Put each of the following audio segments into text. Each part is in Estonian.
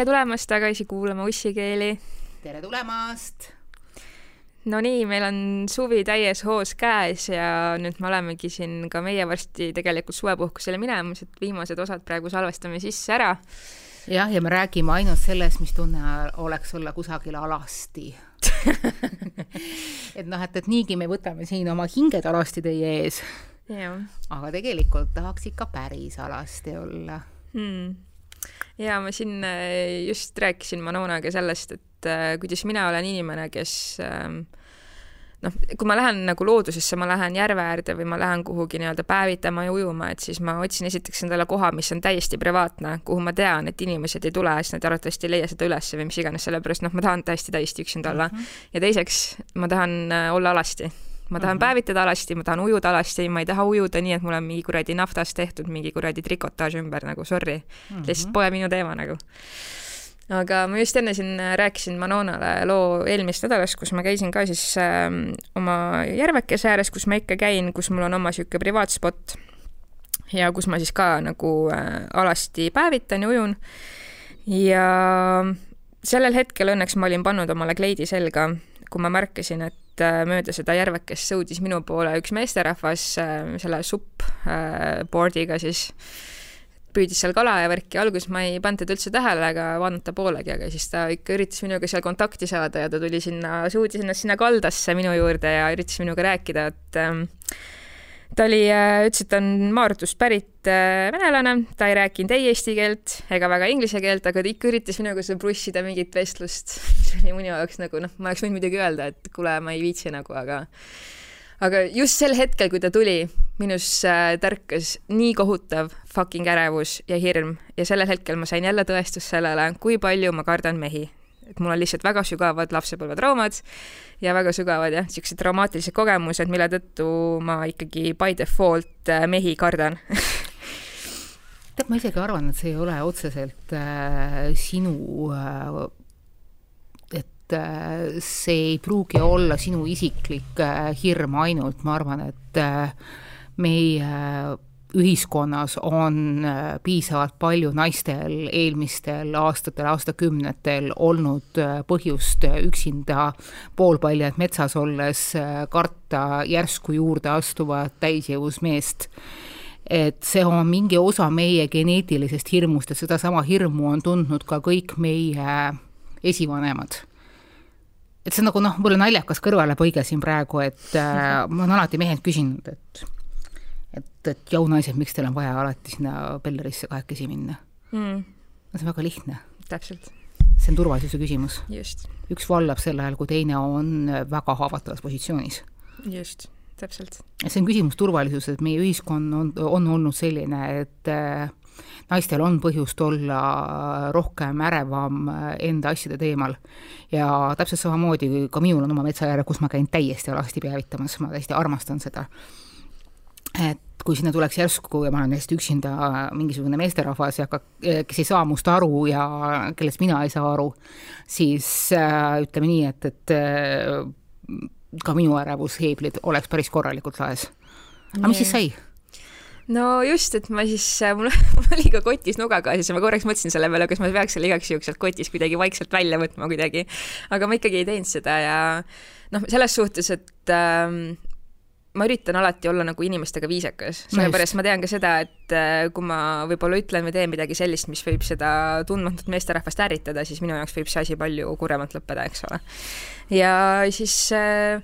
tere tulemast tagasi kuulama ussikeeli. tere tulemast. Nonii, meil on suvi täies hoos käes ja nüüd me olemegi siin ka meie varsti tegelikult suvepuhkusele minemas, et viimased osad praegu salvestame sisse ära. jah, ja me räägime ainult sellest, mis tunne oleks olla kusagil alasti et noh, et, et niigi me võtame siin oma hinged alasti teie ees. aga tegelikult tahaks ikka päris alasti olla hmm ja ma siin äh, just rääkisin Manonaga sellest, et äh, kuidas mina olen inimene, kes ähm, noh, kui ma lähen nagu loodusesse, ma lähen järve äärde või ma lähen kuhugi nii-öelda päevitama ja ujuma, et siis ma otsin esiteks endale koha, mis on täiesti privaatne, kuhu ma tean, et inimesed ei tule, sest nad arvatavasti ei leia seda üles või mis iganes, sellepärast noh, ma tahan täiesti täiesti üksinda olla mm. -hmm. ja teiseks, ma tahan äh, olla alasti ma tahan mm -hmm. päevitada alasti, ma tahan ujuda alasti, ma ei taha ujuda nii, et mul on mingi kuradi naftast tehtud mingi kuradi trikotaaž ümber nagu sorry mm, -hmm. lihtsalt pole minu teema nagu. aga ma just enne siin rääkisin Manonale loo eelmisest nädalast, kus ma käisin ka siis äh, oma järvekese ääres, kus ma ikka käin, kus mul on oma niisugune privaatspot ja kus ma siis ka nagu äh, alasti päevitan ja ujun. ja sellel hetkel õnneks ma olin pannud omale kleidi selga, kui ma märkasin, et äh, mööda seda järvekest sõudis minu poole üks meesterahvas äh, selle suppboard'iga äh, siis püüdis seal kala ja värki, alguses ma ei pannud teda üldse tähele ega vaadanud ta poolegi, aga siis ta ikka üritas minuga seal kontakti saada ja ta tuli sinna, suudis ennast sinna kaldasse minu juurde ja üritas minuga rääkida, et ähm, ta oli, äh, ütles, et ta on Maardust pärit äh, venelane, ta ei rääkinud ei eesti keelt ega väga inglise keelt, aga ta ikka üritas minuga seda brussida mingit vestlust, mis oli minu jaoks nagu noh, ma oleks võinud muidugi öelda, et kuule, ma ei viitsi nagu, aga aga just sel hetkel, kui ta tuli, minus äh, tärkas nii kohutav fucking ärevus ja hirm ja sellel hetkel ma sain jälle tõestust sellele, kui palju ma kardan mehi et mul on lihtsalt väga sügavad lapsepõlvetraumad ja väga sügavad jah, niisugused traumaatilised kogemused, mille tõttu ma ikkagi by default äh, mehi kardan tead, ma isegi arvan, et see ei ole otseselt äh, sinu äh, äh, see ei pruugi olla sinu isiklik äh, hirm ainult, ma arvan, et meie ühiskonnas on äh, piisavalt palju naistel eelmistel aastatel, aastakümnetel olnud äh, põhjust äh, üksinda poolpaljad metsas olles karta järsku juurde astuvat täisjõus meest et see on mingi osa meie geneetilisest hirmust ja sedasama hirmu on tundnud ka kõik meie esivanemad. et see on nagu noh, mul on naljakas kõrvalepõige siin praegu, et äh, ma olen alati mehelt küsinud, et et, et jaunaised, miks teil on vaja alati sinna Bellerisse kahekesi minna mm.? no see on väga lihtne. täpselt. see on turvalisuse küsimus. üks vallab sel ajal, kui teine on väga haavatavas positsioonis. just, täpselt. see on küsimus turvalisusest, et meie ühiskond on, on olnud selline, et äh, naistel on põhjust olla rohkem ärevam enda asjade teemal. ja täpselt samamoodi ka minul on oma metsaääre, kus ma käin täiesti alasti peavitamas, ma täiesti armastan seda et kui sinna tuleks järsku ja ma olen hästi üksinda mingisugune meesterahvas ja hakkab, kes ei saa must aru ja kellest mina ei saa aru, siis äh, ütleme nii, et, et äh, ka minu ärevusheeblid oleks päris korralikult laes. aga mis siis sai? no just, et ma siis, äh, mul, oli ka kotis nuga kaasas ja ma korraks mõtlesin selle peale, kas ma peaks selle igaks juhuks sealt kotist kuidagi vaikselt välja võtma kuidagi. aga ma ikkagi ei teinud seda ja noh, selles suhtes, et ähm, ma üritan alati olla nagu inimestega viisakas, sellepärast ma tean ka seda, et äh, kui ma võib-olla ütlen või teen midagi sellist, mis võib seda tundmatut meesterahvast ärritada, siis minu jaoks võib see asi palju kurvemalt lõppeda, eks ole. ja siis äh,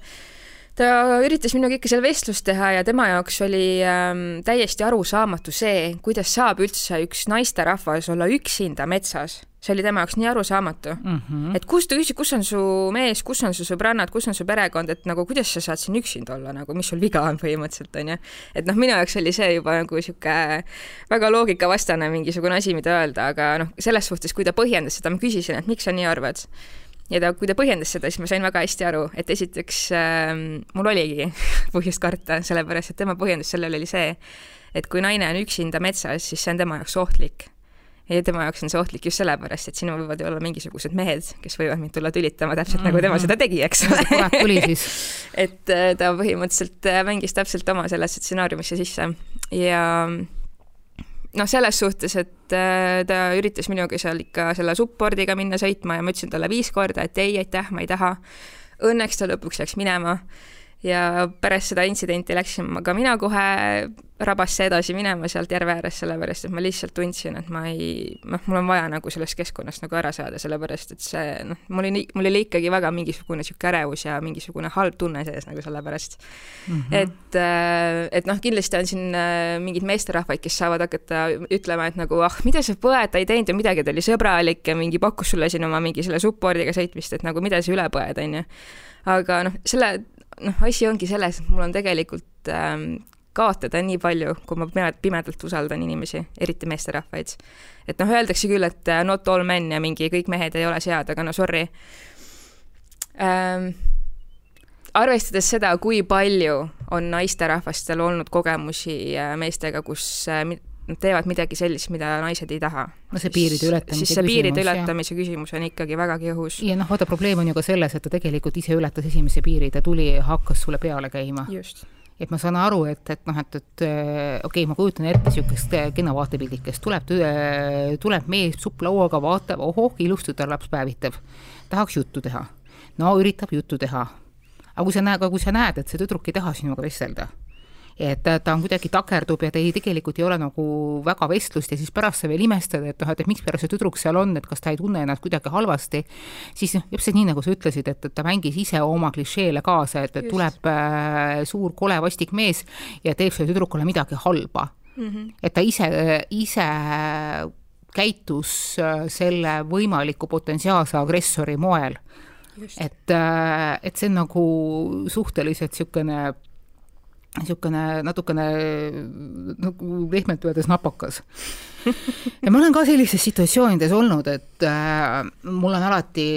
ta üritas minuga ikka seal vestlust teha ja tema jaoks oli ähm, täiesti arusaamatu see, kuidas saab üldse üks naisterahvas olla üksinda metsas see oli tema jaoks nii arusaamatu mm. -hmm. et kus ta küsis, kus on su mees, kus on su sõbrannad, kus on su perekond, et nagu kuidas sa saad siin üksinda olla, nagu mis sul viga on põhimõtteliselt, on ju. et noh, minu jaoks oli see juba nagu niisugune väga loogikavastane mingisugune asi, mida öelda, aga noh, selles suhtes, kui ta põhjendas seda, ma küsisin, et miks sa nii arvad ja ta, kui ta põhjendas seda, siis ma sain väga hästi aru, et esiteks äh, mul oligi põhjust karta, sellepärast et tema põhjendus sellele oli see, et kui naine on üksinda metsas, siis see on tema jaoks ohtlik ja tema jaoks on see ohtlik just sellepärast, et sinul võivad ju olla mingisugused mehed, kes võivad mind tulla tülitama täpselt mm -hmm. nagu tema mhm. seda tegi, eks ole. kurat tuli siis et äh, ta põhimõtteliselt äh, mängis täpselt oma sellesse stsenaariumisse sisse ja noh, selles suhtes, et äh, ta üritas minuga seal ikka selle suppordiga minna sõitma ja ma ütlesin talle viis korda, et ei, aitäh, ma ei taha. Õnneks ta lõpuks läks minema ja pärast seda intsidenti läksin ma ka mina kohe rabasse edasi minema sealt järve ääres, sellepärast et ma lihtsalt tundsin, et ma ei, noh, mul on vaja nagu sellest keskkonnast nagu ära saada, sellepärast et see noh, mul oli, mul oli ikkagi väga mingisugune niisugune ärevus ja mingisugune halb tunne sees nagu sellepärast mm. -hmm. et, äh, et noh, kindlasti on siin äh, mingeid meesterahvaid, kes saavad hakata ütlema, et nagu ah, mida sa põed, ta ei teinud ju midagi, ta oli sõbralik ja mingi pakkus sulle siin oma mingi selle suppordiga sõitmist, et nagu mida sa üle põed, on ju. aga noh, selle noh, asi ongi selles, et mul on tegelikult ähm, kaotada nii palju, kui ma pimedalt usaldan inimesi, eriti meesterahvaid. et noh, öeldakse küll, et uh, not all men ja mingi kõik mehed ei ole sead, aga no sorry ähm,. arvestades seda, kui palju on naisterahvastel olnud kogemusi äh, meestega, kus äh, nad teevad midagi sellist, mida naised ei taha. no see piiride ületamise siis see küsimus, piiride ületamise ja. küsimus on ikkagi vägagi õhus. ja noh, vaata, probleem on ju ka selles, et ta tegelikult ise ületas esimese piiri, ta tuli ja hakkas sulle peale käima. et ma saan aru, et, et noh, et, et okei okay,, ma kujutan ette niisugust kena vaatepildikest, tuleb, tuleb mees supplauaga, vaatab, ohoh, ilusti tütarlaps päevitab. tahaks juttu teha. no üritab juttu teha. aga kui sa näed, aga kui sa näed, et see tüdruk ei taha sinuga vestelda et ta on kuidagi takerdub ja ta ei, tegelikult ei ole nagu väga vestlust ja siis pärast sa veel imestad, et noh, et, et mikspärast see tüdruk seal on, et kas ta ei tunne ennast kuidagi halvasti, siis noh, täpselt nii, nagu sa ütlesid, et, et ta mängis ise oma klišeele kaasa, et, et tuleb äh, suur kole vastik mees ja teeb sellele tüdrukule midagi halba mm. -hmm. et ta ise, ise käitus äh, selle võimaliku potentsiaalse agressori moel. et, äh, et see on nagu suhteliselt niisugune niisugune natukene nagu pehmelt öeldes napakas. ja ma olen ka sellistes situatsioonides olnud, et äh, mul on alati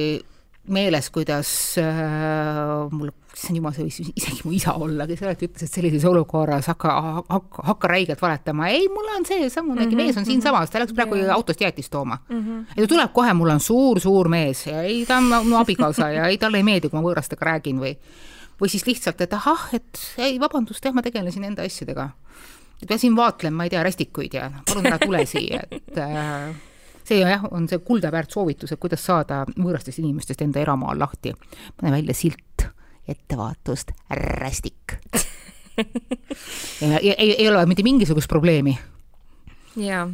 meeles, kuidas äh, mul, issand jumal, see võis isegi mu isa olla, kes alati ütles, et sellises olukorras hakka, hakka, hakka räigelt valetama, ei, mul on seesamune mm -hmm, mees on siinsamas, mhm. ta läks praegu yeah. autost jäätist tooma mm. -hmm. ja ta tuleb kohe, mul on suur-suur mees ja ei, ta on mu abikaasa ja ei, talle ei meeldi, kui ma võõrastega räägin või või siis lihtsalt, et ahah, et ei, vabandust, jah, ma tegelesin enda asjadega. peasin vaatlema, ma ei tea, rästikuid ja palun ära tule siia, et äh, see jah, on see kuldaväärt soovitus, et kuidas saada võõrastest inimestest enda eramaal lahti. pane välja silt, ettevaatust, rästik ja ei, ei ole mitte mingisugust probleemi. jaa,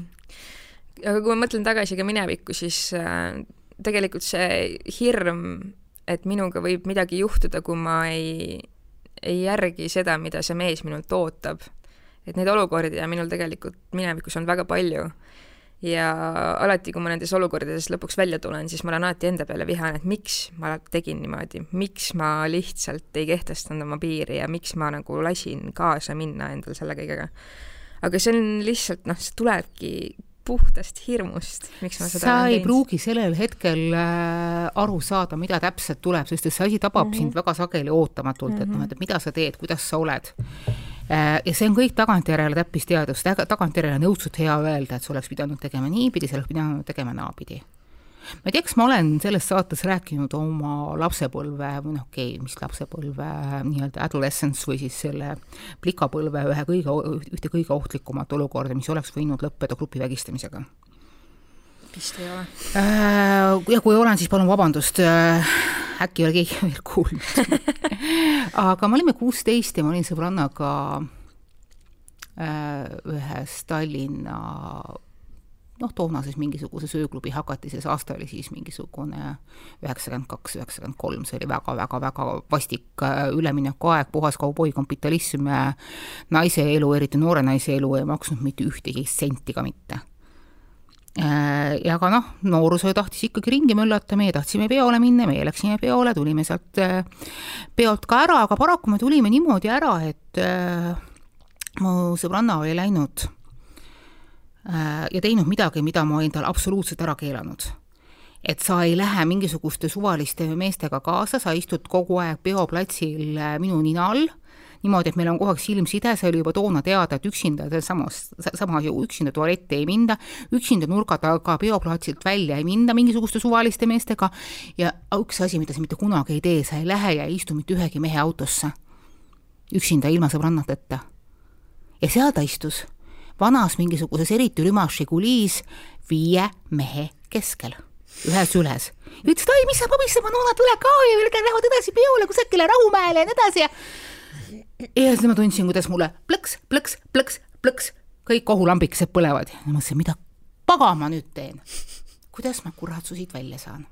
aga kui ma mõtlen tagasi ka minevikku, siis äh, tegelikult see hirm et minuga võib midagi juhtuda, kui ma ei, ei järgi seda, mida see mees minult ootab. et neid olukordi on minul tegelikult minevikus olnud väga palju ja alati, kui ma nendes olukordades lõpuks välja tulen, siis ma olen alati enda peale vihane, et miks ma tegin niimoodi, miks ma lihtsalt ei kehtestanud oma piiri ja miks ma nagu lasin kaasa minna endal selle kõigega. aga see on lihtsalt noh, see tulebki puhtast hirmust, miks ma seda sa ei teinud. pruugi sellel hetkel äh, aru saada, mida täpselt tuleb, sest et see asi tabab mm -hmm. sind väga sageli ootamatult mm, -hmm. et noh, mhm. et mida sa teed, kuidas sa oled äh,. ja see on kõik tagantjärele täppisteadus, tagantjärele on õudselt hea öelda, et sa oleks pidanud tegema niipidi, sa oleks pidanud tegema naapidi ma ei tea, kas ma olen selles saates rääkinud oma lapsepõlve või noh, okei okay,, mis lapsepõlve nii-öelda adolescence või siis selle plikapõlve ühe kõige, ühte kõige ohtlikumat olukorda, mis oleks võinud lõppeda grupivägistamisega vist ei ole. Äh, ja kui olen, siis palun vabandust, äh, äkki ei ole keegi veel kuulnud aga me olime kuusteist ja ma olin sõbrannaga äh, ühes Tallinna noh, toonases mingisuguses ööklubi hakatis, aasta oli siis mingisugune üheksakümmend kaks, üheksakümmend kolm, see oli väga-väga-väga vastik äh, üleminekuaeg, puhas kauboikapitalism, naise elu, eriti noore naise elu ei maksnud mitte ühtegi senti ka mitte. Äh, ja ka noh, noorus tahtis ikkagi ringi möllata, meie tahtsime peole minna, meie läksime peole, tulime sealt äh, peolt ka ära, aga paraku me tulime niimoodi ära, et mu sõbranna oli läinud ja teinud midagi, mida ma tal absoluutselt ära keelanud. et sa ei lähe mingisuguste suvaliste meestega kaasa, sa istud kogu aeg peoplatsil äh, minu nina all, niimoodi, et meil on kogu aeg silmside, see oli juba toona teada, et üksinda samas, sama ju üksinda tualetti ei minda, üksinda nurga taga peoplatsilt välja ei minda mingisuguste suvaliste meestega ja üks asi, mida sa mitte kunagi ei tee, sa ei lähe ja ei istu mitte ühegi mehe autosse. üksinda, ilma sõbrannateta. ja seal ta istus vanas mingisuguses eriti rümas Žigulis viie mehe keskel, ühes üles. ja ütles, et ai, mis sa pabised, Manona, tule ka ja veel lähevad edasi peole kusagile Rahumäele ja nii edasi ja ja siis ma tundsin, kuidas mulle plõks, plõks, plõks, plõks, kõik ohulambikesed põlevad ja mõtlesin, mida paga ma nüüd teen. kuidas ma kurat su siit välja saan?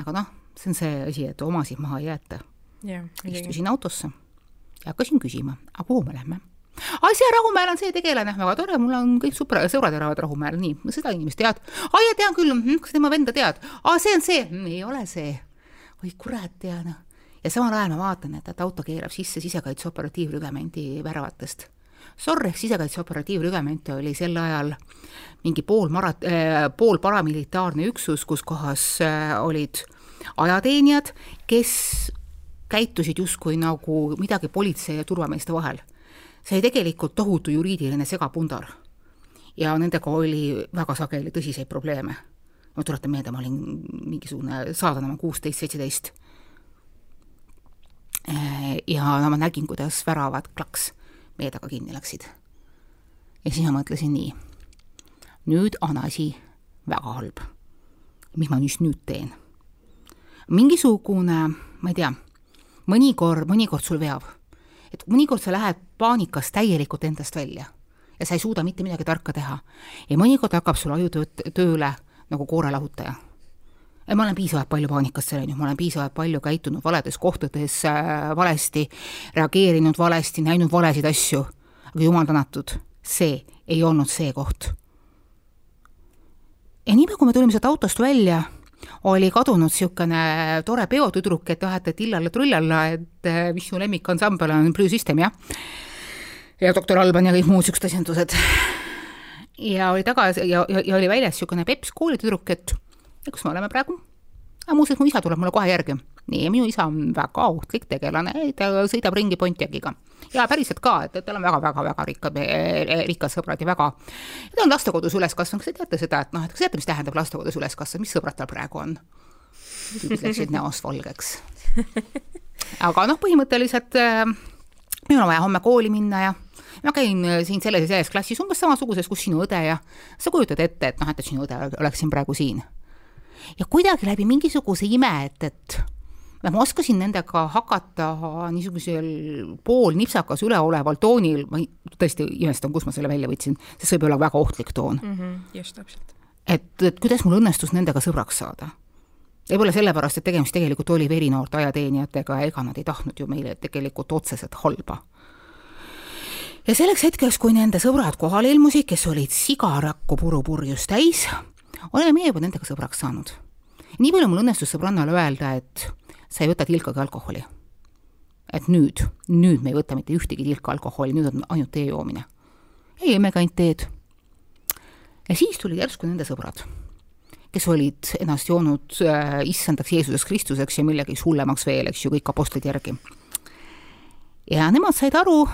aga noh, see on see asi, et omasid maha ei jäeta. istusin autosse ja hakkasin küsima, aga kuhu me lähme? See Rahumäel on see tegelane, väga tore, mul on kõik super, sõbrad elavad Rahumäel, nii, seda inimest tead? aa, jaa, tean küll, mhm, kas tema venda tead? aa, see on see, mm, ei ole see. oi kurat, tea noh. ja samal ajal ma vaatan, et, et auto keerab sisse sisekaitse operatiivrügemendi väravatest. SOR ehk sisekaitse operatiivrügement oli sel ajal mingi pool mara- äh,, pool paramilitaarne üksus, kus kohas äh, olid ajateenijad, kes käitusid justkui nagu midagi politsei ja turvameeste vahel. See tegelikult tohutu juriidiline segapundar. ja nendega oli väga sageli tõsiseid probleeme. ma tuletan meelde, ma olin mingisugune saadanama kuusteist, seitseteist. ja no ma nägin, kuidas väravad klaks meie taga kinni läksid. ja siis ma mõtlesin nii, nüüd on asi väga halb. mis ma siis nüüd teen? mingisugune, ma ei tea mõnikord, mõnikord sul veab. Et mõnikord sa lähed paanikas täielikult endast välja ja sa ei suuda mitte midagi tarka teha. ja mõnikord hakkab sul aju tööd, tööle nagu koorelahutaja. ja ma olen piisavalt palju paanikas läinud, ma olen piisavalt palju käitunud valedes kohtades äh, valesti, reageerinud valesti, näinud valesid asju, aga jumal tänatud, see ei olnud see koht. ja niipea, kui me tulime sealt autost välja, oli kadunud niisugune tore peotüdruk, et jah, et, illalla-trullalla, et eh, mis su lemmikansambel on, Blue System, jah. ja doktor Alban ja kõik muud niisugused asjandused. ja oli tagasi ja, ja, ja oli väljas niisugune Peps koolitüdruk, et kus me oleme praegu? aga muuseas, mu isa tuleb mulle kohe järgi. Nii, minu isa on väga ohtlik tegelane, ta sõidab ringi Pontiaciga. ja päriselt ka, et, tal on väga-väga-väga rikkad, rikkad sõbrad ja väga, ta on lastekodus üles kasvanud, kas te teate seda, et noh, et kas te teate, mis tähendab lastekodus üles kasvada, mis sõbrad tal praegu on? tüübid läksid näost valgeks. aga noh, põhimõtteliselt äh, minul on vaja homme kooli minna ja ma käin siin selles ja selles klassis umbes samasuguses, kus sinu õde ja sa kujutad ette, et noh, et sinu õde oleks siin praegu siin ja kuidagi läbi mingisuguse ime, et, et ma oskasin nendega hakata niisugusel poolnipsakas üleoleval toonil, ma tõesti imestan, kust ma selle välja võtsin, sest see võib olla väga ohtlik toon mm. -hmm, just täpselt. et, et kuidas mul õnnestus nendega sõbraks saada. võib-olla sellepärast, et tegemist tegelikult oli verinoorte ajateenijatega ja ega nad ei tahtnud ju meile tegelikult otseselt halba. ja selleks hetkeks, kui nende sõbrad kohale ilmusid, kes olid sigarakku purupurjus täis, oleme meie juba nendega sõbraks saanud. nii palju mul õnnestus sõbrannale öelda, et sa ei võta tilkagi alkoholi. et nüüd, nüüd me ei võta mitte ühtegi tilka alkoholi, nüüd on ainult tee joomine. ja jõimegi ainult teed. ja siis tulid järsku nende sõbrad, kes olid ennast joonud äh, issandaks Jeesuseks Kristuseks ja millegi hullemaks veel, eks ju, kõik apostlid järgi. ja nemad said aru,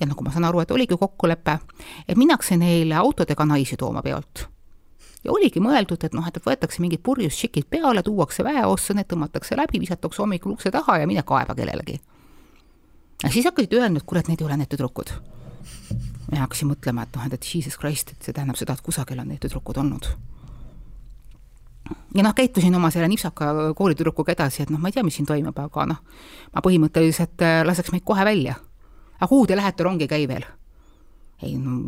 ja nagu ma saan aru, et oligi kokkulepe, et minnakse neile autodega naisi tooma peolt ja oligi mõeldud, et noh, et võetakse mingid purjus tšikid peale, tuuakse väeossa, need tõmmatakse läbi, visatakse hommikul ukse taha ja mine kaeba kellelegi. ja siis hakkasid öelma, et kurat, need ei ole need tüdrukud. ja hakkasin mõtlema, et noh, et jesus christ, et see tähendab seda, et kusagil on need tüdrukud olnud. ja noh, käitusin oma selle nipsaka koolitüdrukuga edasi, et noh, ma ei tea, mis siin toimub, aga noh, ma põhimõtteliselt äh, laseks meid kohe välja. aga kuhu te lähete, rong ei käi veel ei no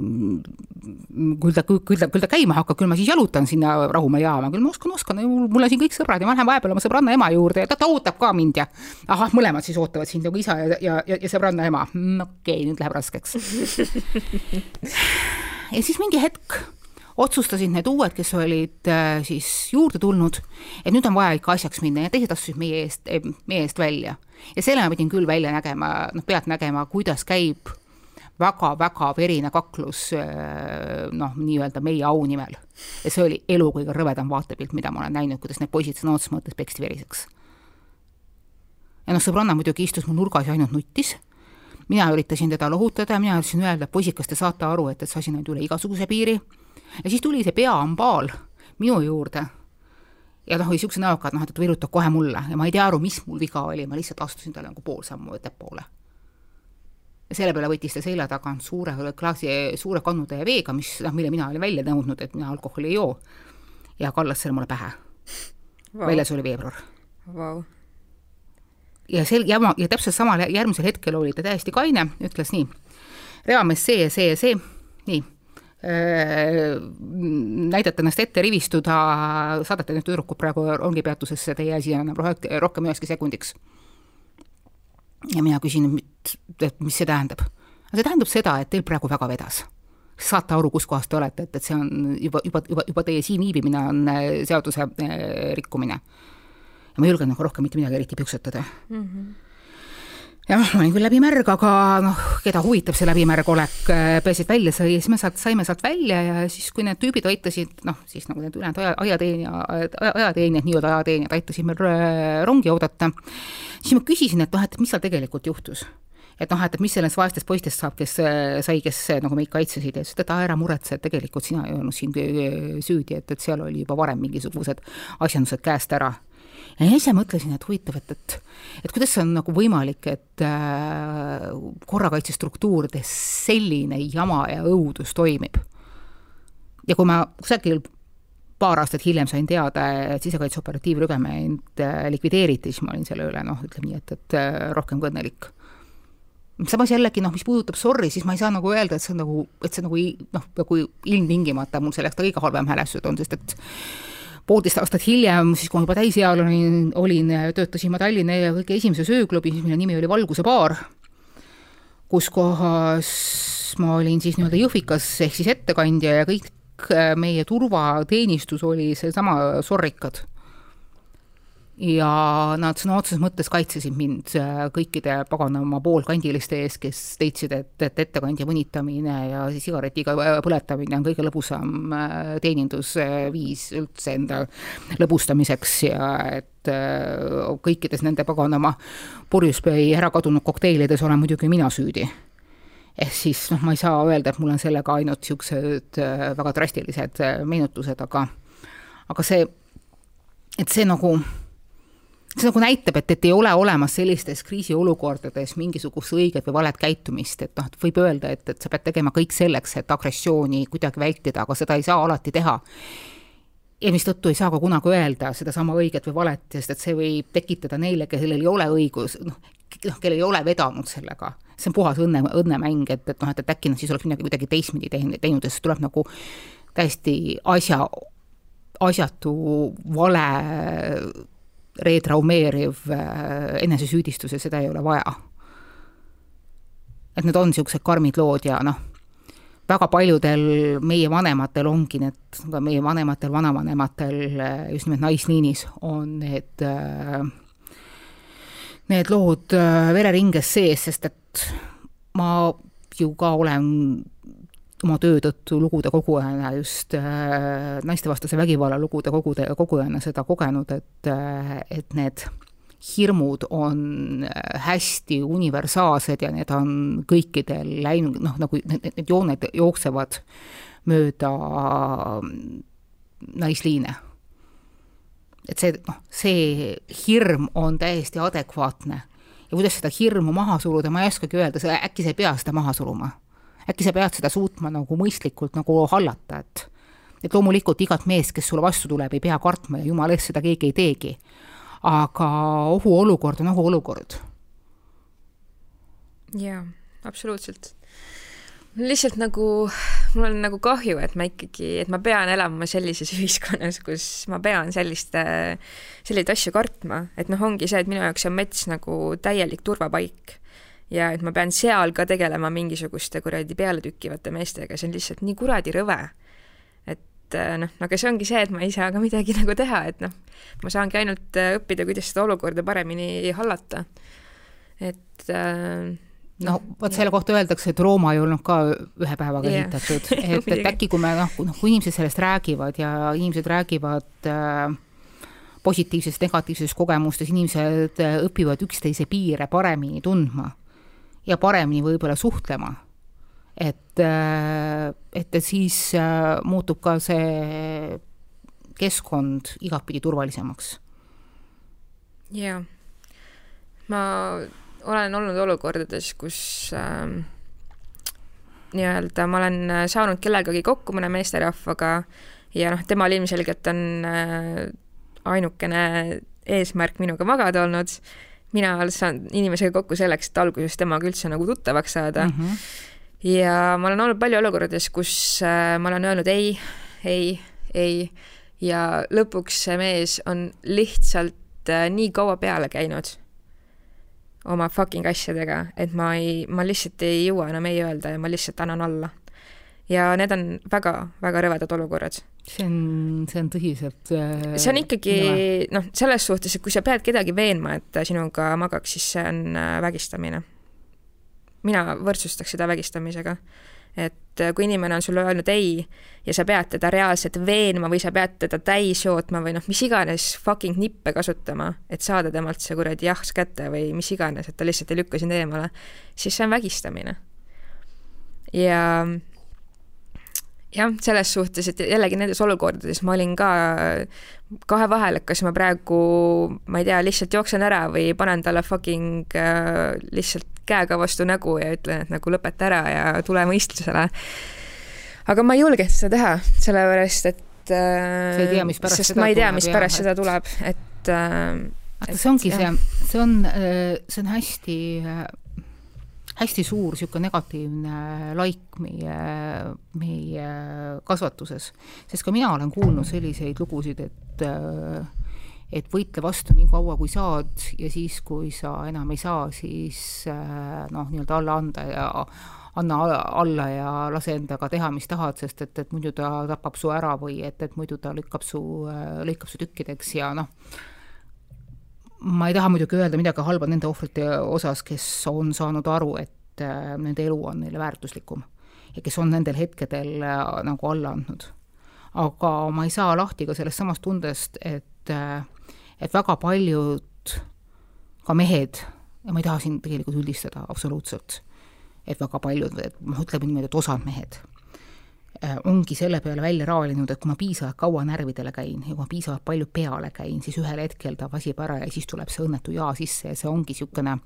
küll ta, küll ta, küll ta käima hakkab, küll ma siis jalutan sinna Rahumäe jaama, küll ma oskan, oskan, mul on siin kõik sõbrad ja ma lähen vahepeal oma sõbranna ema juurde ja ta, ta ootab ka mind ja ahah, mõlemad siis ootavad sind nagu isa ja, ja, ja, ja sõbranna ema mm,. okei okay,, nüüd läheb raskeks ja siis mingi hetk otsustasid need uued, kes olid äh, siis juurde tulnud, et nüüd on vaja ikka asjaks minna ja teised astusid meie eest, meie eest välja. ja selle ma pidin küll välja nägema, noh, pealt nägema, kuidas käib väga-väga verine kaklus äh, noh, nii-öelda meie au nimel. ja see oli elu kõige rõvedam vaatepilt, mida ma olen näinud, kuidas need poisid sõna otseses mõttes peksti veriseks. ja noh, sõbranna muidugi istus mul nurgas ja ainult nuttis, mina üritasin teda lohutada, mina üritasin öelda, et poisid, kas te saate aru, et, et see asi on üle igasuguse piiri, ja siis tuli see peaambaal minu juurde. Ja noh, oli niisuguse näoga, et noh, et ta virutab kohe mulle. Ja ma ei tea aru, mis mul viga oli, ma lihtsalt astusin talle nagu pool sammu ettepoole ja selle peale võttis ta selja tagant suure klaasi, suure kannutäie veega, mis noh, mille mina olin välja nõudnud, et mina alkoholi ei joo, ja kallas selle mulle pähe. Wow.. väljas oli veebruar. Wow. ja sel jama ja täpselt samal järgmisel hetkel oli ta täiesti kaine, ütles nii, reamees see ja see ja see, nii. Äh, näidata ennast ette, rivistuda, saadate need tüdrukud praegu rongipeatusesse, teie asi enam rohkem ühekski sekundiks. Ja mina küsin, et mis see tähendab? see tähendab seda, et teil praegu väga vedas. saate aru, kus kohas te olete, et, et see on juba, juba, juba, juba teie siin viibimine on äh, seaduse äh, rikkumine. ja ma ei julgenud nagu rohkem mitte midagi eriti piuksutada mm. -hmm jah, ma olin küll läbimärg, aga noh, keda huvitab see läbimärg olek, äh, pääsesid välja, sai, siis me sealt, saime sealt välja ja siis, kui need tüübid aitasid, noh, siis nagu need ülejäänud aja, ajateenija, ajateenijad, nii-öelda ajateenijad aitasid meil äh, rongi oodata, siis ma küsisin, et noh, et mis seal tegelikult juhtus. Et noh, et, et mis sellest vaestest poistest saab, kes äh, sai, kes nagu meid kaitsesid ja ütles, et ära muretse, et tegelikult sina ei olnud siin süüdi, et, et seal oli juba varem mingisugused asjandused käest ära ja ise mõtlesin, et huvitav, et, et et kuidas see on nagu võimalik, et äh, korrakaitsestruktuurides selline jama ja õudus toimib. ja kui ma kusagil paar aastat hiljem sain teada, et sisekaitse operatiivrügement äh, likvideeriti, siis ma olin selle üle noh, ütleme nii, et, et äh, rohkem kui õnnelik samas jällegi noh, mis puudutab sorry, siis ma ei saa nagu öelda, et see on nagu, et see nagu noh, nagu ilmtingimata mul selleks kõige halvem mälestused on, sest et poolteist aastat hiljem, siis kui ma juba täisealine olin, olin, töötasin ma Tallinna kõige esimese ööklubis, mille nimi oli Valguse baar, kus kohas ma olin siis nii-öelda Jõhvikas ehk siis ettekandja ja kõik meie turvateenistus oli seesama Sorrikad ja nad sõna otseses mõttes kaitsesid mind äh, kõikide paganama poolkandiliste eest, kes leidsid, et, et ettekandja mõnitamine ja sigaretiga põletamine on kõige lõbusam äh, teenindusviis üldse enda lõbustamiseks ja et äh, kõikides nende paganama purjuspöi ära kadunud kokteilides olen muidugi mina süüdi. ehk siis noh, ma ei saa öelda, et mul on sellega ainult niisugused väga drastilised meenutused, aga aga see, et see nagu see nagu näitab, et, et ei ole olemas sellistes kriisiolukordades mingisugust õiget või valet käitumist, et noh, võib öelda, et, et sa pead tegema kõik selleks, et agressiooni kuidagi vältida, aga seda ei saa alati teha. ja mistõttu ei saa ka kunagi öelda sedasama õiget või valet, sest et see võib tekitada neile, kellel ei ole õigus, noh, noh, kellel ei ole vedanud sellega, see on puhas õnne, õnnemäng, et, et noh, et, et äkki nad siis oleks midagi kuidagi teistpidi teinud, teinud ja siis tuleb nagu täiesti asja, asjatu vale retraumeeriv äh, enesesüüdistus ja seda ei ole vaja. et need on niisugused karmid lood ja noh, väga paljudel meie vanematel ongi need, ka meie vanematel, vanavanematel äh, just nimelt naisliinis on need, äh, need lood vereringes sees, sest et ma ju ka olen oma töö tõttu lugude kogujana just äh, naistevastase vägivalla lugude kogude, kogujana seda kogenud, et, äh, et need hirmud on äh, hästi universaalsed ja need on kõikidel läinud, noh, nagu need, need jooned jooksevad mööda naisliine. et see, noh, see hirm on täiesti adekvaatne ja kuidas seda hirmu maha suruda, ma ei oskagi öelda, äkki sa ei pea seda maha suruma äkki sa pead seda suutma nagu mõistlikult nagu hallata, et et loomulikult igat meest, kes sulle vastu tuleb, ei pea kartma ja jumala eest seda keegi ei teegi. aga ohuolukord on ohuolukord. jaa, absoluutselt. lihtsalt nagu, mul on nagu kahju, et ma ikkagi, et ma pean elama sellises ühiskonnas, kus ma pean selliste, selliseid asju kartma, et noh, ongi see, et minu jaoks on mets nagu täielik turvapaik ja et ma pean seal ka tegelema mingisuguste kuradi pealetükkivate meestega, see on lihtsalt nii kuradi rõve. et äh, noh, aga see ongi see, et ma ei saa ka midagi nagu teha, et noh, ma saangi ainult äh, õppida, kuidas seda olukorda paremini hallata. et äh, no vot selle kohta öeldakse, et Rooma ei olnud ka ühe päevaga yeah. ehitatud, et, et äkki kui me noh, noh, kui inimesed sellest räägivad ja inimesed räägivad äh, positiivsest, negatiivsest kogemustest, inimesed äh, õpivad üksteise piire paremini tundma ja paremini võib-olla suhtlema. et, äh, et, siis äh, muutub ka see keskkond igatpidi turvalisemaks. jaa, ma olen olnud olukordades, kus äh, nii-öelda ma olen äh, saanud kellegagi kokku, mõne meesterahvaga, ja noh, temal ilmselgelt on äh, ainukene eesmärk minuga magada olnud, mina saan inimesega kokku selleks, et alguses temaga üldse nagu tuttavaks saada mm. -hmm. ja ma olen olnud palju olukordades, kus äh, ma olen öelnud ei, ei, ei ja lõpuks see mees on lihtsalt nii kaua peale käinud oma fucking asjadega, et ma ei, ma lihtsalt ei jõua enam ei öelda ja ma lihtsalt annan alla. Ja need on väga-väga rõvedad olukorrad. see on, see on tõsiselt äh, see on ikkagi noh, selles suhtes, et kui sa pead kedagi veenma, et sinuga magaks, siis see on äh, vägistamine. mina võrdsustaks seda vägistamisega et äh, kui inimene on sulle öelnud ei ja sa pead teda reaalselt veenma või sa pead teda täis jootma või noh, mis iganes fucking nippe kasutama, et saada temalt see kuradi jahs kätte või mis iganes, et ta lihtsalt ei lükka sind eemale, siis see on vägistamine. ja jah, selles suhtes, et jällegi nendes olukordades ma olin ka kahe vahel, et kas ma praegu, ma ei tea, lihtsalt jooksen ära või panen talle fucking äh, lihtsalt käega vastu nägu ja ütlen, et nagu lõpeta ära ja tule mõistusele. aga ma ei julge seda teha, sellepärast et äh, sa ei tea, mis pärast sest seda ma ei tea, mis pärast seda tuleb, et äh, vaata, see ongi jah. see, see on, äh, see on hästi hästi suur niisugune negatiivne laik meie, meie kasvatuses. sest ka mina olen kuulnud selliseid lugusid, et et võitle vastu nii kaua, kui saad ja siis, kui sa enam ei saa, siis noh, nii-öelda alla anda ja anna alla ja lase endaga teha, mis tahad, sest et, et muidu ta tapab su ära või et, et muidu ta lükkab su, lõikab su tükkideks ja noh, ma ei taha muidugi öelda midagi halba nende ohvrite osas, kes on saanud aru, et äh, nende elu on neile väärtuslikum ja kes on nendel hetkedel äh, nagu alla andnud. aga ma ei saa lahti ka sellest samast tundest, et, äh, et väga paljud, ka mehed, ja ma ei taha siin tegelikult üldistada absoluutselt, et väga paljud, noh, ütleme niimoodi, et osad mehed ongi selle peale välja raalinud, et kui ma piisavalt kaua närvidele käin ja kui ma piisavalt palju peale käin, siis ühel hetkel ta vasib ära ja siis tuleb see õnnetu jaa sisse ja see ongi niisugune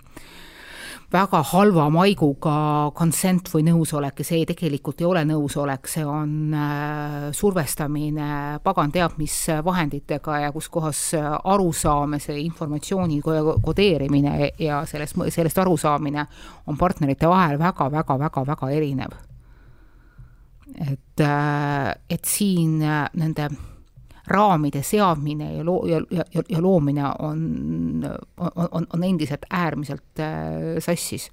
väga halva maiguga consent või nõusolek ja see tegelikult ei ole nõusolek, see on äh, survestamine pagan teab mis vahenditega ja kus kohas arusaamise, informatsiooni kodeerimine ja sellest, sellest arusaamine on partnerite vahel väga-väga-väga-väga erinev et, äh, et siin äh, nende raamide seadmine ja loo- ja, ja, ja loomine on, on, on endiselt äärmiselt äh, sassis.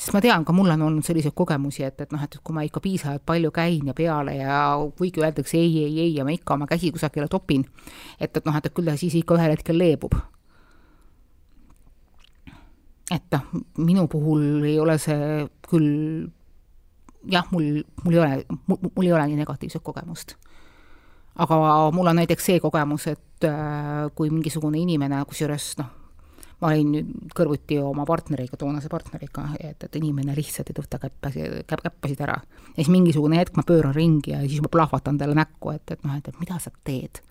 sest ma tean, ka mul on olnud selliseid kogemusi, et, et noh, et kui ma ikka piisavalt palju käin ja peale ja kuigi öeldakse ei, ei, ei ja ma ikka oma käsi kusagile topin, et, et noh, et küll ta siis ikka ühel hetkel leebub. et noh, minu puhul ei ole see küll jah, mul, mul ei ole, mul ei ole nii negatiivset kogemust. aga mul on näiteks see kogemus, et äh, kui mingisugune inimene, kusjuures noh, ma olin nüüd kõrvuti oma partneriga, toonase partneriga, et, et inimene lihtsalt ei tõsta käppasi, käpp, käppasid ära. ja siis mingisugune hetk ma pööran ringi ja siis ma plahvatan talle näkku, et, et noh, et, et mida sa teed.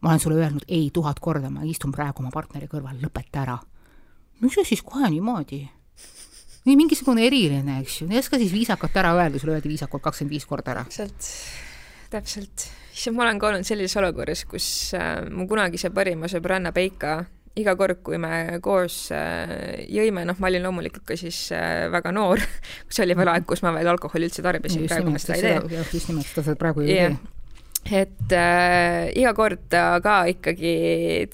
ma olen sulle öelnud ei tuhat korda, ma istun praegu oma partneri kõrval, lõpeta ära. miks sa siis kohe niimoodi? Või mingisugune eriline, eks ju, ei oska siis viisakalt ära öelda, sulle öeldi viisakalt kakskümmend viis korda ära. täpselt, täpselt. issand, ma olen ka olnud sellises olukorras, kus äh, mu kunagise parima sõbranna Peika iga kord, kui me koos äh, jõime, noh, ma olin loomulikult ka siis äh, väga noor, see oli veel aeg, kus ma veel alkoholi üldse tarbisin, praegu ma seda ei tee. just nimelt, seda sa praegu ei tee et äh, iga kord ta ka ikkagi,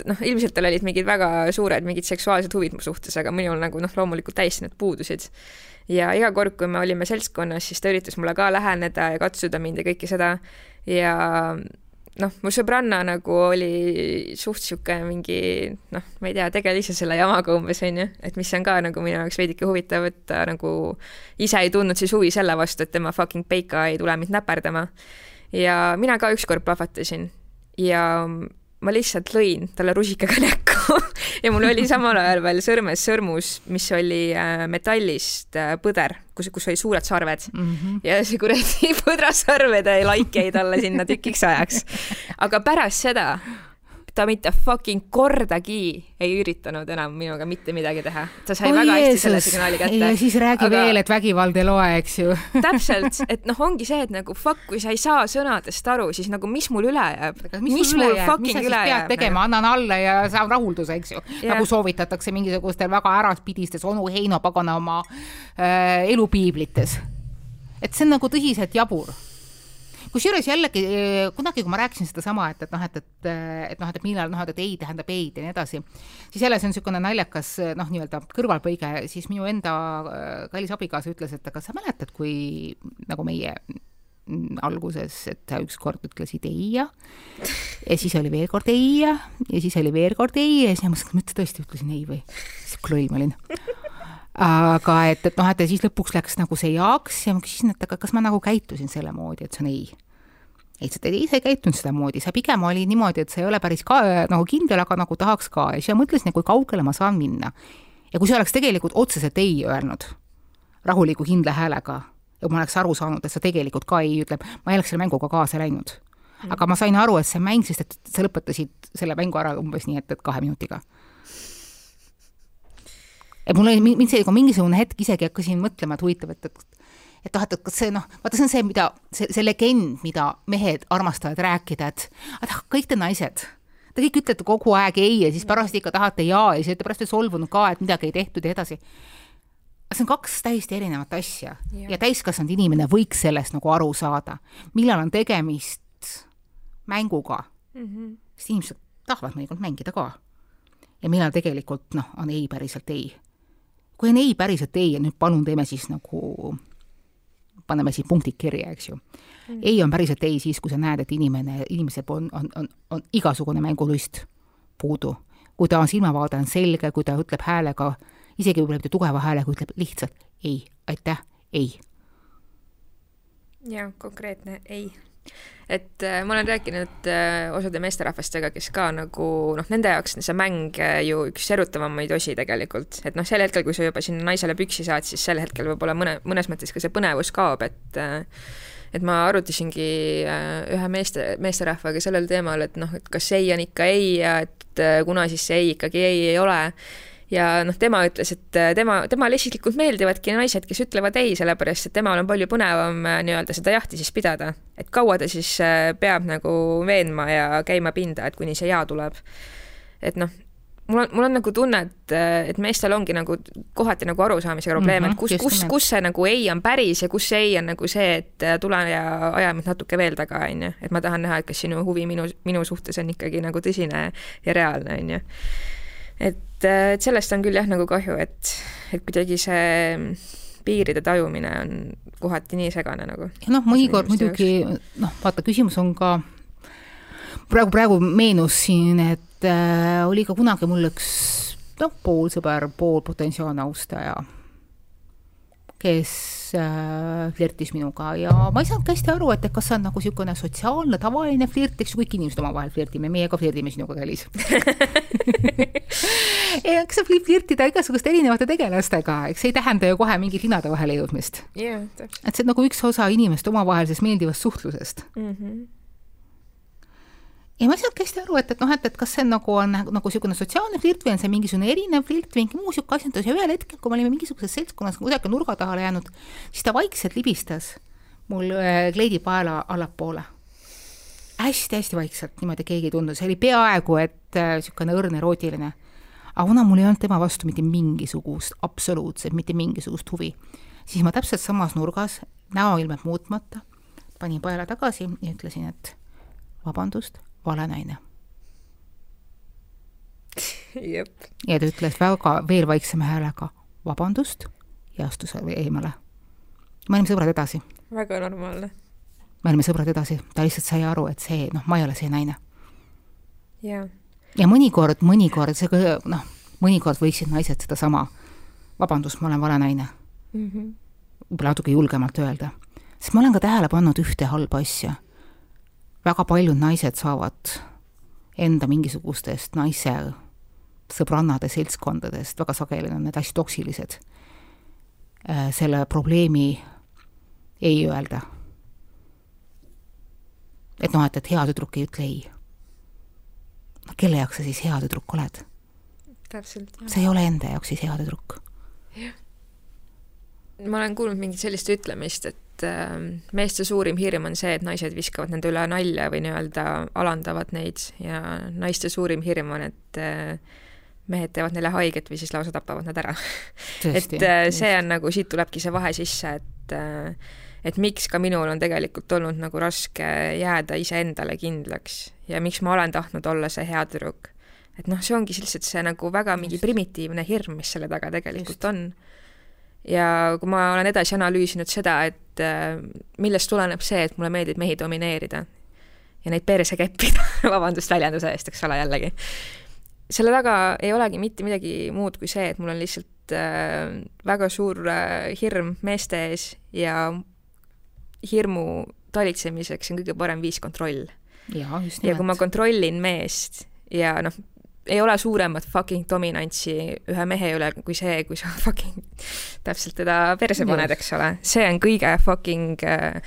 noh, ilmselt tal olid mingid väga suured mingid seksuaalsed huvid mu suhtes, aga minul nagu noh, loomulikult täiesti need puudusid. ja iga kord, kui me olime seltskonnas, siis ta üritas mulle ka läheneda ja katsuda mind ja kõike seda. Ja noh, mu sõbranna nagu oli suht sihuke mingi noh, ma ei tea, tegele ise selle jamaga umbes onju, et mis on ka nagu minu jaoks veidike huvitav, et ta nagu ise ei tundnud siis huvi selle vastu, et tema fucking peika ei tule mind näperdama ja mina ka ükskord plahvatasin ja ma lihtsalt lõin talle rusikaga näkku ja mul oli samal ajal veel sõrmes sõrmus, mis oli äh, metallist äh, põder, kus, kus olid suured sarved mm. -hmm. ja see kuradi põdrasarvede laik jäi talle sinna tükiks ajaks. aga pärast seda ta mitte fucking kordagi ei üritanud enam minuga mitte midagi teha. ta sai oh, väga hästi Jeesus. selle signaali kätte. ja siis räägi aga... veel, et vägivald ei loe, eks ju täpselt, et noh, ongi see, et nagu fuck, kui sa ei saa sõnadest aru, siis nagu mis mul üle jääb? mis, mis mul jääb? fucking mis üle jääb? tegema, annan alla ja saan rahulduse, eks ju. nagu soovitatakse mingisugustel väga äraspidistes onu Heino pagana oma äh, elupiiblites. et see on nagu tõsiselt jabur kusjuures jällegi kunagi, kui ma rääkisin sedasama, et, et noh, et, et, et noh, et millal noh, et ei tähendab ei-d ja nii edasi, siis jälle see on niisugune naljakas noh, nii-öelda kõrvalpõige, siis minu enda äh, kallis abikaasa ütles, et aga sa mäletad, kui nagu meie alguses, et sa ükskord ütlesid ei ja, ja siis oli veel kord ei ja, ja siis oli veel kord ei ja siis ma mõtlesin, et ma tõesti ütlesin ei või, sihuke loll ma olin aga et, et noh, et ja siis lõpuks läks nagu see jaoks ja ma küsisin, et aga kas ma nagu käitusin selle moodi, et see on ei. ei, sa ei, sa ei käitunud sedamoodi, sa pigem oli niimoodi, et sa ei ole päris ka nagu kindel, aga nagu tahaks ka ja siis ma mõtlesin, et kui kaugele ma saan minna. ja kui sa oleks tegelikult otseselt ei öelnud, rahuliku kindla häälega, ja kui ma oleks aru saanud, et sa tegelikult ka ei ütleb, ma ei oleks selle mänguga kaasa läinud. aga ma sain aru, et see mäng, sest et sa lõpetasid selle mängu ära umbes nii, et, et kahe minutiga et mul oli, mind see nagu mingisugune hetk isegi hakkasin mõtlema, et huvitav, et, et et noh, et, kas see noh, vaata, see on see, mida, see, see legend, mida mehed armastavad rääkida, et aga kõik te naised, te kõik ütlete kogu aeg ei ja siis pärast ikka tahate jaa ja siis olete pärast solvunud ka, et midagi ei tehtud ja edasi. see on kaks täiesti erinevat asja ja, ja täiskasvanud inimene võiks sellest nagu aru saada, millal on tegemist mänguga mm, -hmm. sest inimesed tahavad mõnikord mängida ka. ja millal tegelikult noh, on ei päriselt ei kui on ei, päriselt ei ja nüüd palun teeme siis nagu, paneme siin punktid kirja, eks ju mm.. ei on päriselt ei siis, kui sa näed, et inimene, inimesel on, on, on, on igasugune mängulust puudu. kui ta on silmavaade on selge, kui ta ütleb häälega, isegi võib-olla mitte tugeva häälega, ütleb lihtsalt ei, aitäh, ei. jah, konkreetne ei et äh, ma olen rääkinud äh, osade meesterahvastega, kes ka nagu noh, nende jaoks see mäng äh, ju üks erutavamaid osi tegelikult, et noh, sel hetkel, kui sa juba sinna naisele püksi saad, siis sel hetkel võib-olla mõne, mõnes mõttes ka see põnevus kaob, et et ma arutasingi ühe meeste, meesterahvaga sellel teemal, et noh, et kas ei on ikka ei ja et kuna siis see ei ikkagi ei ei ole ja noh, tema ütles, et äh, tema, temale isiklikult meeldivadki naised, kes ütlevad ei, sellepärast et temal on palju põnevam äh, nii-öelda seda jahti siis pidada. et kaua ta siis äh, peab nagu veenma ja käima pinda, et kuni see jaa tuleb. et noh, mul on, mul on nagu tunne, et, et meestel ongi nagu kohati nagu arusaamise probleem mm, -hmm, et kus, kus, kus see nagu ei on päris ja kus see ei on nagu see, et tule ja aja mind natuke veel taga, on ju. et ma tahan näha, et kas sinu huvi minu, minu suhtes on ikkagi nagu tõsine ja reaalne, on ju et, äh, et sellest on küll jah, nagu kahju, et, et kuidagi see piiride tajumine on kohati nii segane nagu. noh, mõnikord muidugi noh, vaata, küsimus on ka, praegu, praegu meenus siin, et äh, oli ka kunagi mul üks noh, pool sõber, pool potentsiaalne austaja kes äh, flirtis minuga ja ma ei saanud hästi aru, et, et kas see on nagu niisugune sotsiaalne, tavaline flirt, eks ju, kõik inimesed omavahel flirdime, meie ka flirdime sinuga, Kelis eks sa flirtida igasuguste erinevate tegelastega, eks see ei tähenda ju kohe mingit linade vahele jõudmist yeah,. et see on nagu üks osa inimeste omavahelisest meeldivast suhtlusest mm. -hmm ja ma ei saanudki hästi aru, et, et noh, et, et kas see nagu, on nagu niisugune sotsiaalne flirt või on see mingisugune erinev flirt või mingi muu niisugune asjandus. Ja ühel hetkel, kui me olime mingisuguses seltskonnas kuidagi nurga taha jäänud, siis ta vaikselt libistas mul äh, kleidipaela allapoole. Hästi-hästi vaikselt, niimoodi keegi ei tundnud, see oli peaaegu et niisugune äh, õrn erootiline. aga mul ei olnud tema vastu mitte mingisugust, absoluutselt mitte mingisugust huvi, siis ma täpselt samas nurgas, näoilmed muutmata, panin paela tagasi ja ütlesin, et vabandust vale naine. ja ta ütles väga veel vaiksema häälega vabandust ja astus eemale. me olime sõbrad edasi. väga normaalne. me olime sõbrad edasi, ta lihtsalt sai aru, et see, noh, ma ei ole see naine. jah. ja mõnikord, mõnikord see, noh, mõnikord võiksid naised sedasama, vabandust, ma olen vale naine mm -hmm.. võib-olla natuke julgemalt öelda. sest ma olen ka tähele pannud ühte halba asja väga paljud naised saavad enda mingisugustest naise sõbrannade seltskondadest, väga sageli on need hästi toksilised, äh, selle probleemi ei öelda. et noh, et, et hea tüdruk ei ütle ei. no kelle jaoks sa siis hea tüdruk oled? täpselt, sa ei ole enda jaoks siis hea tüdruk. jah. ma olen kuulnud mingit sellist ütlemist, et äh, meeste suurim hirm on see, et naised viskavad nende üle nalja või nii-öelda alandavad neid ja naiste suurim hirm on, et äh, mehed teevad neile haiget või siis lausa tapavad nad ära. et äh, see on nagu, siit tulebki see vahe sisse, et äh, et miks ka minul on tegelikult olnud nagu raske jääda iseendale kindlaks ja miks ma olen tahtnud olla see hea tüdruk. et noh, see ongi lihtsalt see nagu väga mingi primitiivne hirm, mis selle taga tegelikult Just. on. ja kui ma olen edasi analüüsinud seda, et äh, millest tuleneb see, et mulle meeldib mehi domineerida ja neid perse keppida vabandust väljenduse eest, eks ole, jällegi. selle taga ei olegi mitte midagi muud kui see, et mul on lihtsalt äh, väga suur äh, hirm meeste ees ja hirmu talitsemiseks on kõige parem viis kontroll. ja kui ma kontrollin meest ja noh, ei ole suuremat fucking dominantsi ühe mehe üle kui see, kui sa fucking täpselt teda perse paned, eks ole. see on kõige fucking äh,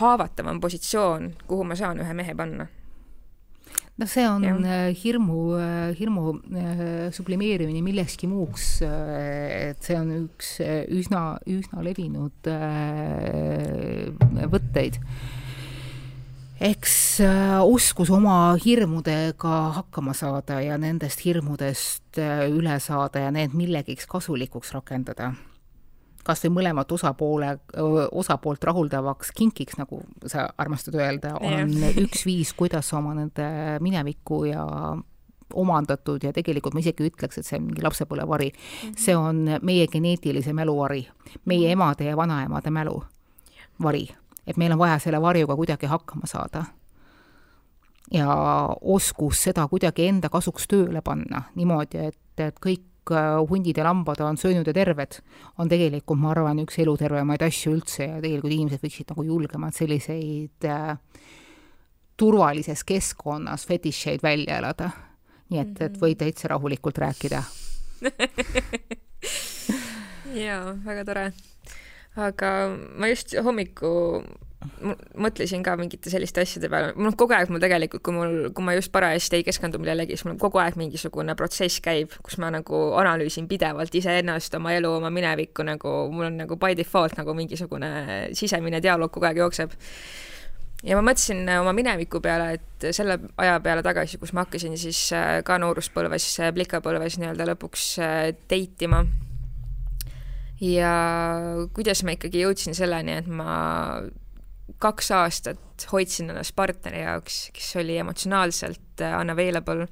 haavatavam positsioon, kuhu ma saan ühe mehe panna noh, see on ja. Äh, hirmu, äh, hirmu äh, sublimeerimine millekski muuks, et see on üks üsna, üsna levinud võtteid. Eks oskus oma hirmudega hakkama saada ja nendest hirmudest üle saada ja need millegiks kasulikuks rakendada kas või mõlemat osapoole, osapoolt rahuldavaks kinkiks, nagu sa armastad öelda, on üks viis, kuidas oma nende minevikku ja omandatud ja tegelikult ma isegi ütleks, et see on mingi lapsepõlvevari mm. -hmm. see on meie geneetilise mälu vari, meie mhm. emade ja vanaemade mälu vari, et meil on vaja selle varjuga kuidagi hakkama saada. ja oskus seda kuidagi enda kasuks tööle panna niimoodi, et, et kõik Äh, hundid ja lambad on söönud ja terved, on tegelikult, ma arvan, üks elutervemaid asju üldse ja tegelikult inimesed võiksid nagu julgemalt selliseid äh, turvalises keskkonnas fetišeid välja elada. nii et, et võid täitsa rahulikult rääkida jaa, väga tore. Aga ma just hommiku mõtlesin ka mingite selliste asjade peale, noh, kogu aeg mul tegelikult, kui mul, kui ma just parajasti ei keskendu millelegi, siis mul kogu aeg mingisugune protsess käib, kus ma nagu analüüsin pidevalt iseennast, oma elu, oma minevikku nagu, mul on nagu by default nagu mingisugune sisemine dialoog kogu aeg jookseb. ja ma mõtlesin oma mineviku peale, et selle aja peale tagasi, kus ma hakkasin siis äh, ka nooruspõlves, plikapõlves nii-öelda lõpuks äh, date ima ja kuidas ma ikkagi jõudsin selleni, et ma kaks aastat hoidsin ennast partneri jaoks, kes oli emotsionaalselt äh, unavailable,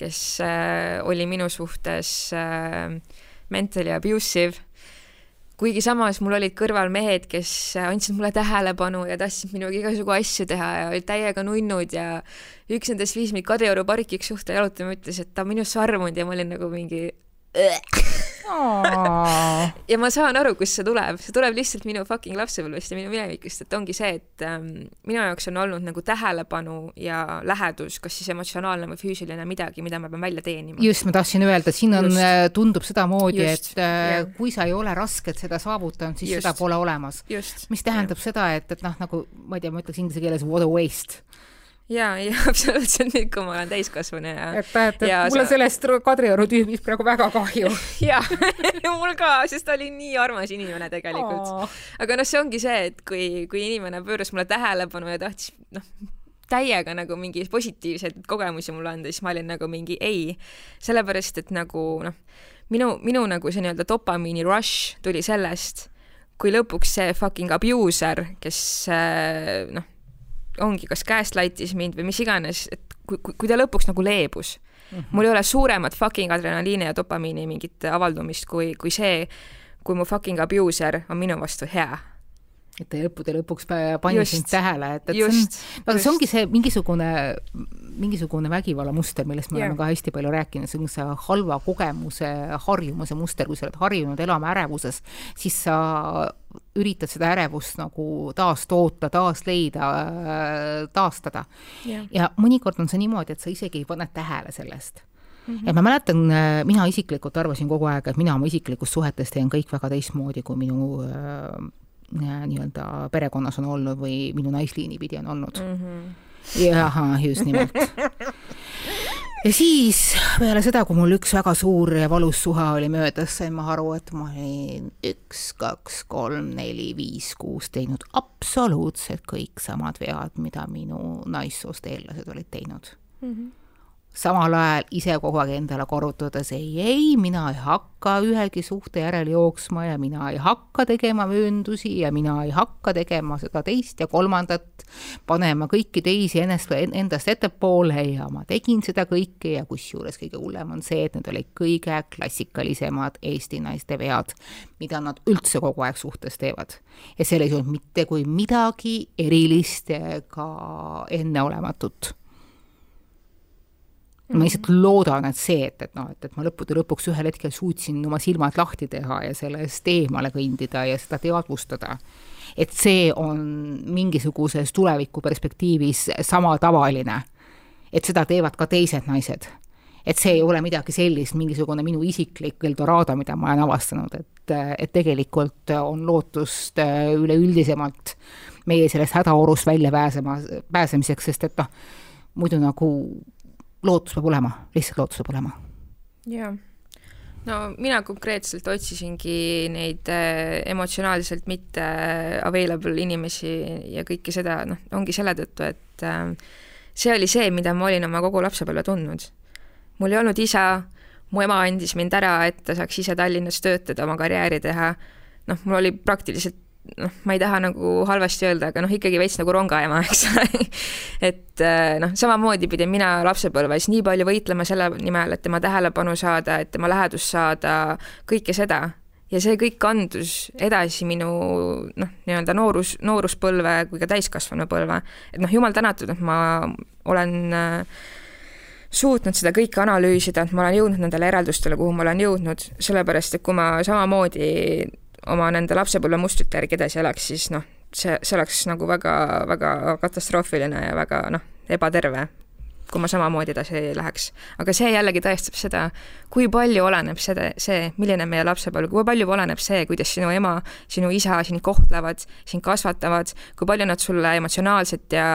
kes äh, oli minu suhtes äh, mentally abusive, kuigi samas mul olid kõrval mehed, kes andsid mulle tähelepanu ja tahtsid minuga igasugu asju teha ja olid täiega nunnud ja üks nendest viis mind Kadrioru parki üks õhtu jalutama, ütles, et ta on minusse armunud ja ma olin nagu mingi ja ma saan aru, kust see tuleb, see tuleb lihtsalt minu fucking lapsepõlvest ja minu minevikust, et ongi see, et ähm, minu jaoks on olnud nagu tähelepanu ja lähedus, kas siis emotsionaalne või füüsiline midagi, mida ma pean välja teenima. just, ma tahtsin öelda, siin on, äh, tundub sedamoodi, et äh, ja. kui sa ei ole raskelt seda saavutanud, siis just. seda pole olemas. mis tähendab ja. seda, et, et noh, nagu ma ei tea, ma ütleks inglise keeles what a waste ja, ja absoluutselt nüüd, kui ma olen täiskasvanu ja. et, et, et mul on sa... sellest Kadrioru tüübist praegu väga kahju ja mul ka, sest ta oli nii armas inimene tegelikult. aga noh, see ongi see, et kui, kui inimene pööras mulle tähelepanu ja tahtis noh, täiega nagu mingi positiivseid kogemusi mulle anda, siis ma olin nagu mingi ei, sellepärast et nagu noh, minu, minu nagu see nii-öelda dopamiini rush tuli sellest, kui lõpuks see fucking abuser, kes noh ongi kas gaslight'is mind või mis iganes, et kui, kui, kui ta lõpuks nagu leebus mm, -hmm. mul ei ole suuremat fucking adrenaliini ja dopamiini mingit avaldumist kui, kui see, kui mu fucking abuser on minu vastu hea et ta lõppude lõpuks pani sind tähele, et, et just, see on, aga see ongi see mingisugune, mingisugune vägivallamuster, millest me yeah. oleme ka hästi palju rääkinud, see on see halva kogemuse, harjumuse muster, kui sa oled harjunud elama ärevuses, siis sa üritad seda ärevust nagu taastoota, taas leida, taastada. Yeah.. ja mõnikord on see niimoodi, et sa isegi ei pane tähele sellest. Mm -hmm. et ma mäletan, mina isiklikult arvasin kogu aeg, et mina oma isiklikus suhetes teen kõik väga teistmoodi, kui minu nii-öelda perekonnas on olnud või minu naisliini pidi on olnud mm. -hmm ahah, just nimelt. ja siis peale seda, kui mul üks väga suur ja valus suhe oli möödas, sain ma aru, et ma olin üks, kaks, kolm, neli, viis, kuus teinud absoluutselt kõik samad vead, mida minu naissoost eellased olid teinud mm. -hmm samal ajal ise kogu aeg endale korrutades ei, ei, mina ei hakka ühegi suhte järele jooksma ja mina ei hakka tegema mööndusi ja mina ei hakka tegema seda teist ja kolmandat, panema kõiki teisi ennast, endast ettepoole ja ma tegin seda kõike ja kusjuures kõige hullem on see, et need olid kõige klassikalisemad Eesti naiste vead, mida nad üldse kogu aeg suhtes teevad. ja seal ei olnud mitte kui midagi erilist ega enneolematut ma lihtsalt loodan, et see, et, et noh, et, et ma lõppude lõpuks ühel hetkel suutsin oma silmad lahti teha ja sellest eemale kõndida ja seda teadvustada, et see on mingisuguses tulevikuperspektiivis sama tavaline. et seda teevad ka teised naised. et see ei ole midagi sellist, mingisugune minu isiklik Eldorado, mida ma olen avastanud, et, et tegelikult on lootust üleüldisemalt meie sellest hädaorust välja pääsema, pääsemiseks, sest et noh, muidu nagu lootus peab olema, lihtsalt lootus peab olema. jaa. no mina konkreetselt otsisingi neid äh, emotsionaalselt mitte available inimesi ja kõike seda, noh, ongi selle tõttu, et äh, see oli see, mida ma olin oma kogu lapsepõlve tundnud. mul ei olnud isa, mu ema andis mind ära, et ta saaks ise Tallinnas töötada, oma karjääri teha, noh, mul oli praktiliselt noh, ma ei taha nagu halvasti öelda, aga noh, ikkagi veits nagu rongaema, eks ole et äh, noh, samamoodi pidin mina lapsepõlves nii palju võitlema selle nimel, et tema tähelepanu saada, et tema lähedust saada, kõike seda. ja see kõik kandus edasi minu noh, nii-öelda noorus, nooruspõlve kui ka täiskasvanupõlve. et noh, jumal tänatud, et ma olen äh, suutnud seda kõike analüüsida, et ma olen jõudnud nendele järeldustele, kuhu ma olen jõudnud, sellepärast et kui ma samamoodi oma nende lapsepõlvemustrite järgi edasi elaks, siis noh, see, see oleks nagu väga, väga katastroofiline ja väga noh, ebaterve, kui ma samamoodi edasi läheks. aga see jällegi tõestab seda, kui palju oleneb seda, see, milline meie lapsepõlv, kui palju oleneb see, kuidas sinu ema, sinu isa sind kohtlevad, sind kasvatavad, kui palju nad sulle emotsionaalset ja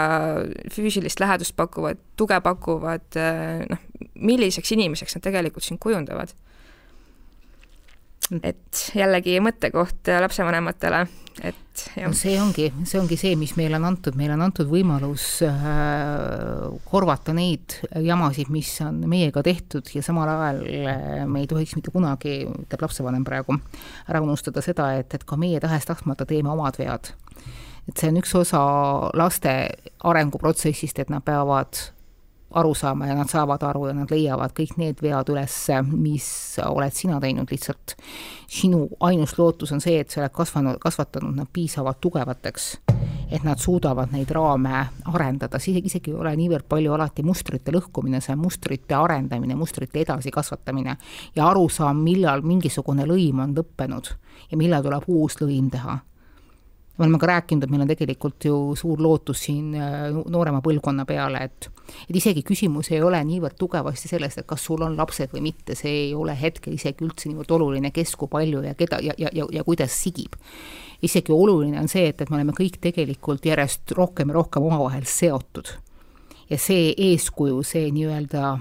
füüsilist lähedust pakuvad, tuge pakuvad, noh, milliseks inimeseks nad tegelikult sind kujundavad et jällegi mõttekoht lapsevanematele, et jah. no see ongi, see ongi see, mis meile on antud, meile on antud võimalus äh, korvata neid jamasid, mis on meiega tehtud ja samal ajal äh, me ei tohiks mitte kunagi, ütleb lapsevanem praegu, ära unustada seda, et, et ka meie tahes-tahtmata teeme omad vead. et see on üks osa laste arenguprotsessist, et nad peavad aru saama ja nad saavad aru ja nad leiavad kõik need vead üles, mis oled sina teinud, lihtsalt. sinu ainus lootus on see, et sa oled kasvanud, kasvatanud nad piisavalt tugevateks, et nad suudavad neid raame arendada, see isegi ei ole niivõrd palju alati mustrite lõhkumine, see on mustrite arendamine, mustrite edasikasvatamine ja arusaam, millal mingisugune lõim on lõppenud ja millal tuleb uus lõim teha me oleme ka rääkinud, et meil on tegelikult ju suur lootus siin äh, noorema põlvkonna peale, et et isegi küsimus ei ole niivõrd tugevasti sellest, et kas sul on lapsed või mitte, see ei ole hetkel isegi üldse niivõrd oluline, kes kui palju ja keda ja, ja, ja, ja kuidas sigib. isegi oluline on see, et, et me oleme kõik tegelikult järjest rohkem ja rohkem omavahel seotud. ja see eeskuju, see nii-öelda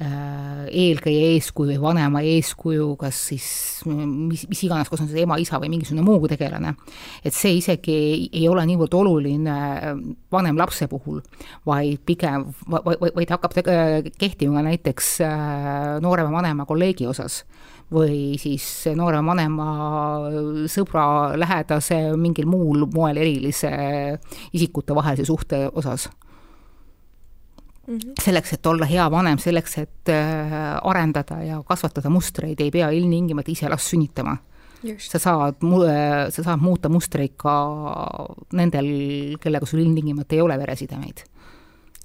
Äh, eelkäija eeskuju vanema eeskuju, kas siis mis, mis iganes, kas on see ema, isa või mingisugune muu tegelane, et see isegi ei, ei ole niivõrd oluline vanem lapse puhul, vaid pigem, vaid hakkab kehtima näiteks äh, noorema vanema kolleegi osas. Või siis noorema vanema sõbra, lähedase, mingil muul moel erilise isikute vahelise suhte osas Mm -hmm. selleks, et olla hea vanem, selleks, et äh, arendada ja kasvatada mustreid, ei pea ilmtingimata ise last sünnitama. sa saad, äh, sa saad muuta mustreid ka nendel, kellega sul ilmtingimata ei ole veresidemeid.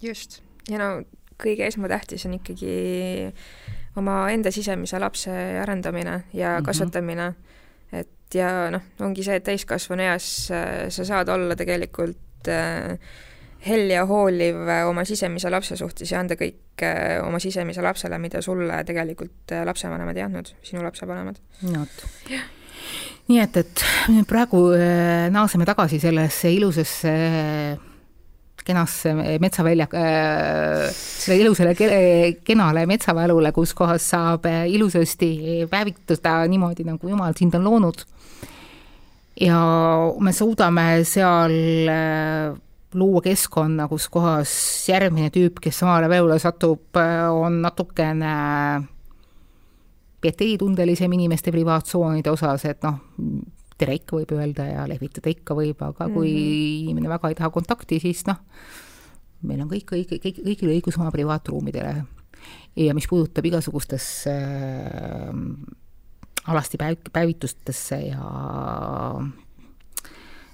just, ja no kõige esmatähtis on ikkagi omaenda sisemise lapse arendamine ja mm -hmm. kasvatamine, et ja noh, ongi see, et täiskasvanu eas äh, sa saad olla tegelikult äh, hell ja hooliv oma sisemise lapse suhtes ja anda kõik äh, oma sisemise lapsele, mida sulle tegelikult äh, lapsevanemad ei andnud, sinu lapsevanemad. no vot. nii et, et praegu naaseme tagasi sellesse ilusasse kenasse metsavälja äh,, selle ilusale kenale metsavälule, kus kohas saab ilusasti päevitada niimoodi, nagu jumal sind on loonud. ja me suudame seal äh, luua keskkonna, kus kohas järgmine tüüp, kes samale välule satub, on natukene pieteetundelisem inimeste privaattsoonide osas, et noh, tere ikka võib öelda ja lehvitada ikka võib, aga kui mm -hmm. inimene väga ei taha kontakti, siis noh, meil on kõik, kõik, kõik, kõigil õigus oma privaatruumidele. ja mis puudutab igasugustesse äh, alasti päev, päevitustesse ja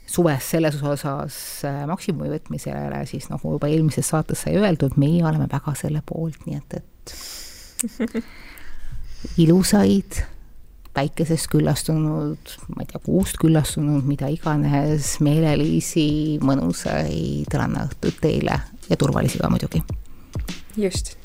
suves selles osas äh, maksimumi võtmisele, siis nagu juba eelmises saates sai öeldud, meie oleme väga selle poolt, nii et, et ilusaid päikesest küllastunud, ma ei tea, kuust küllastunud, mida iganes, meelelisi, mõnusaid rannaõhtuid teile ja turvalisi ka muidugi. just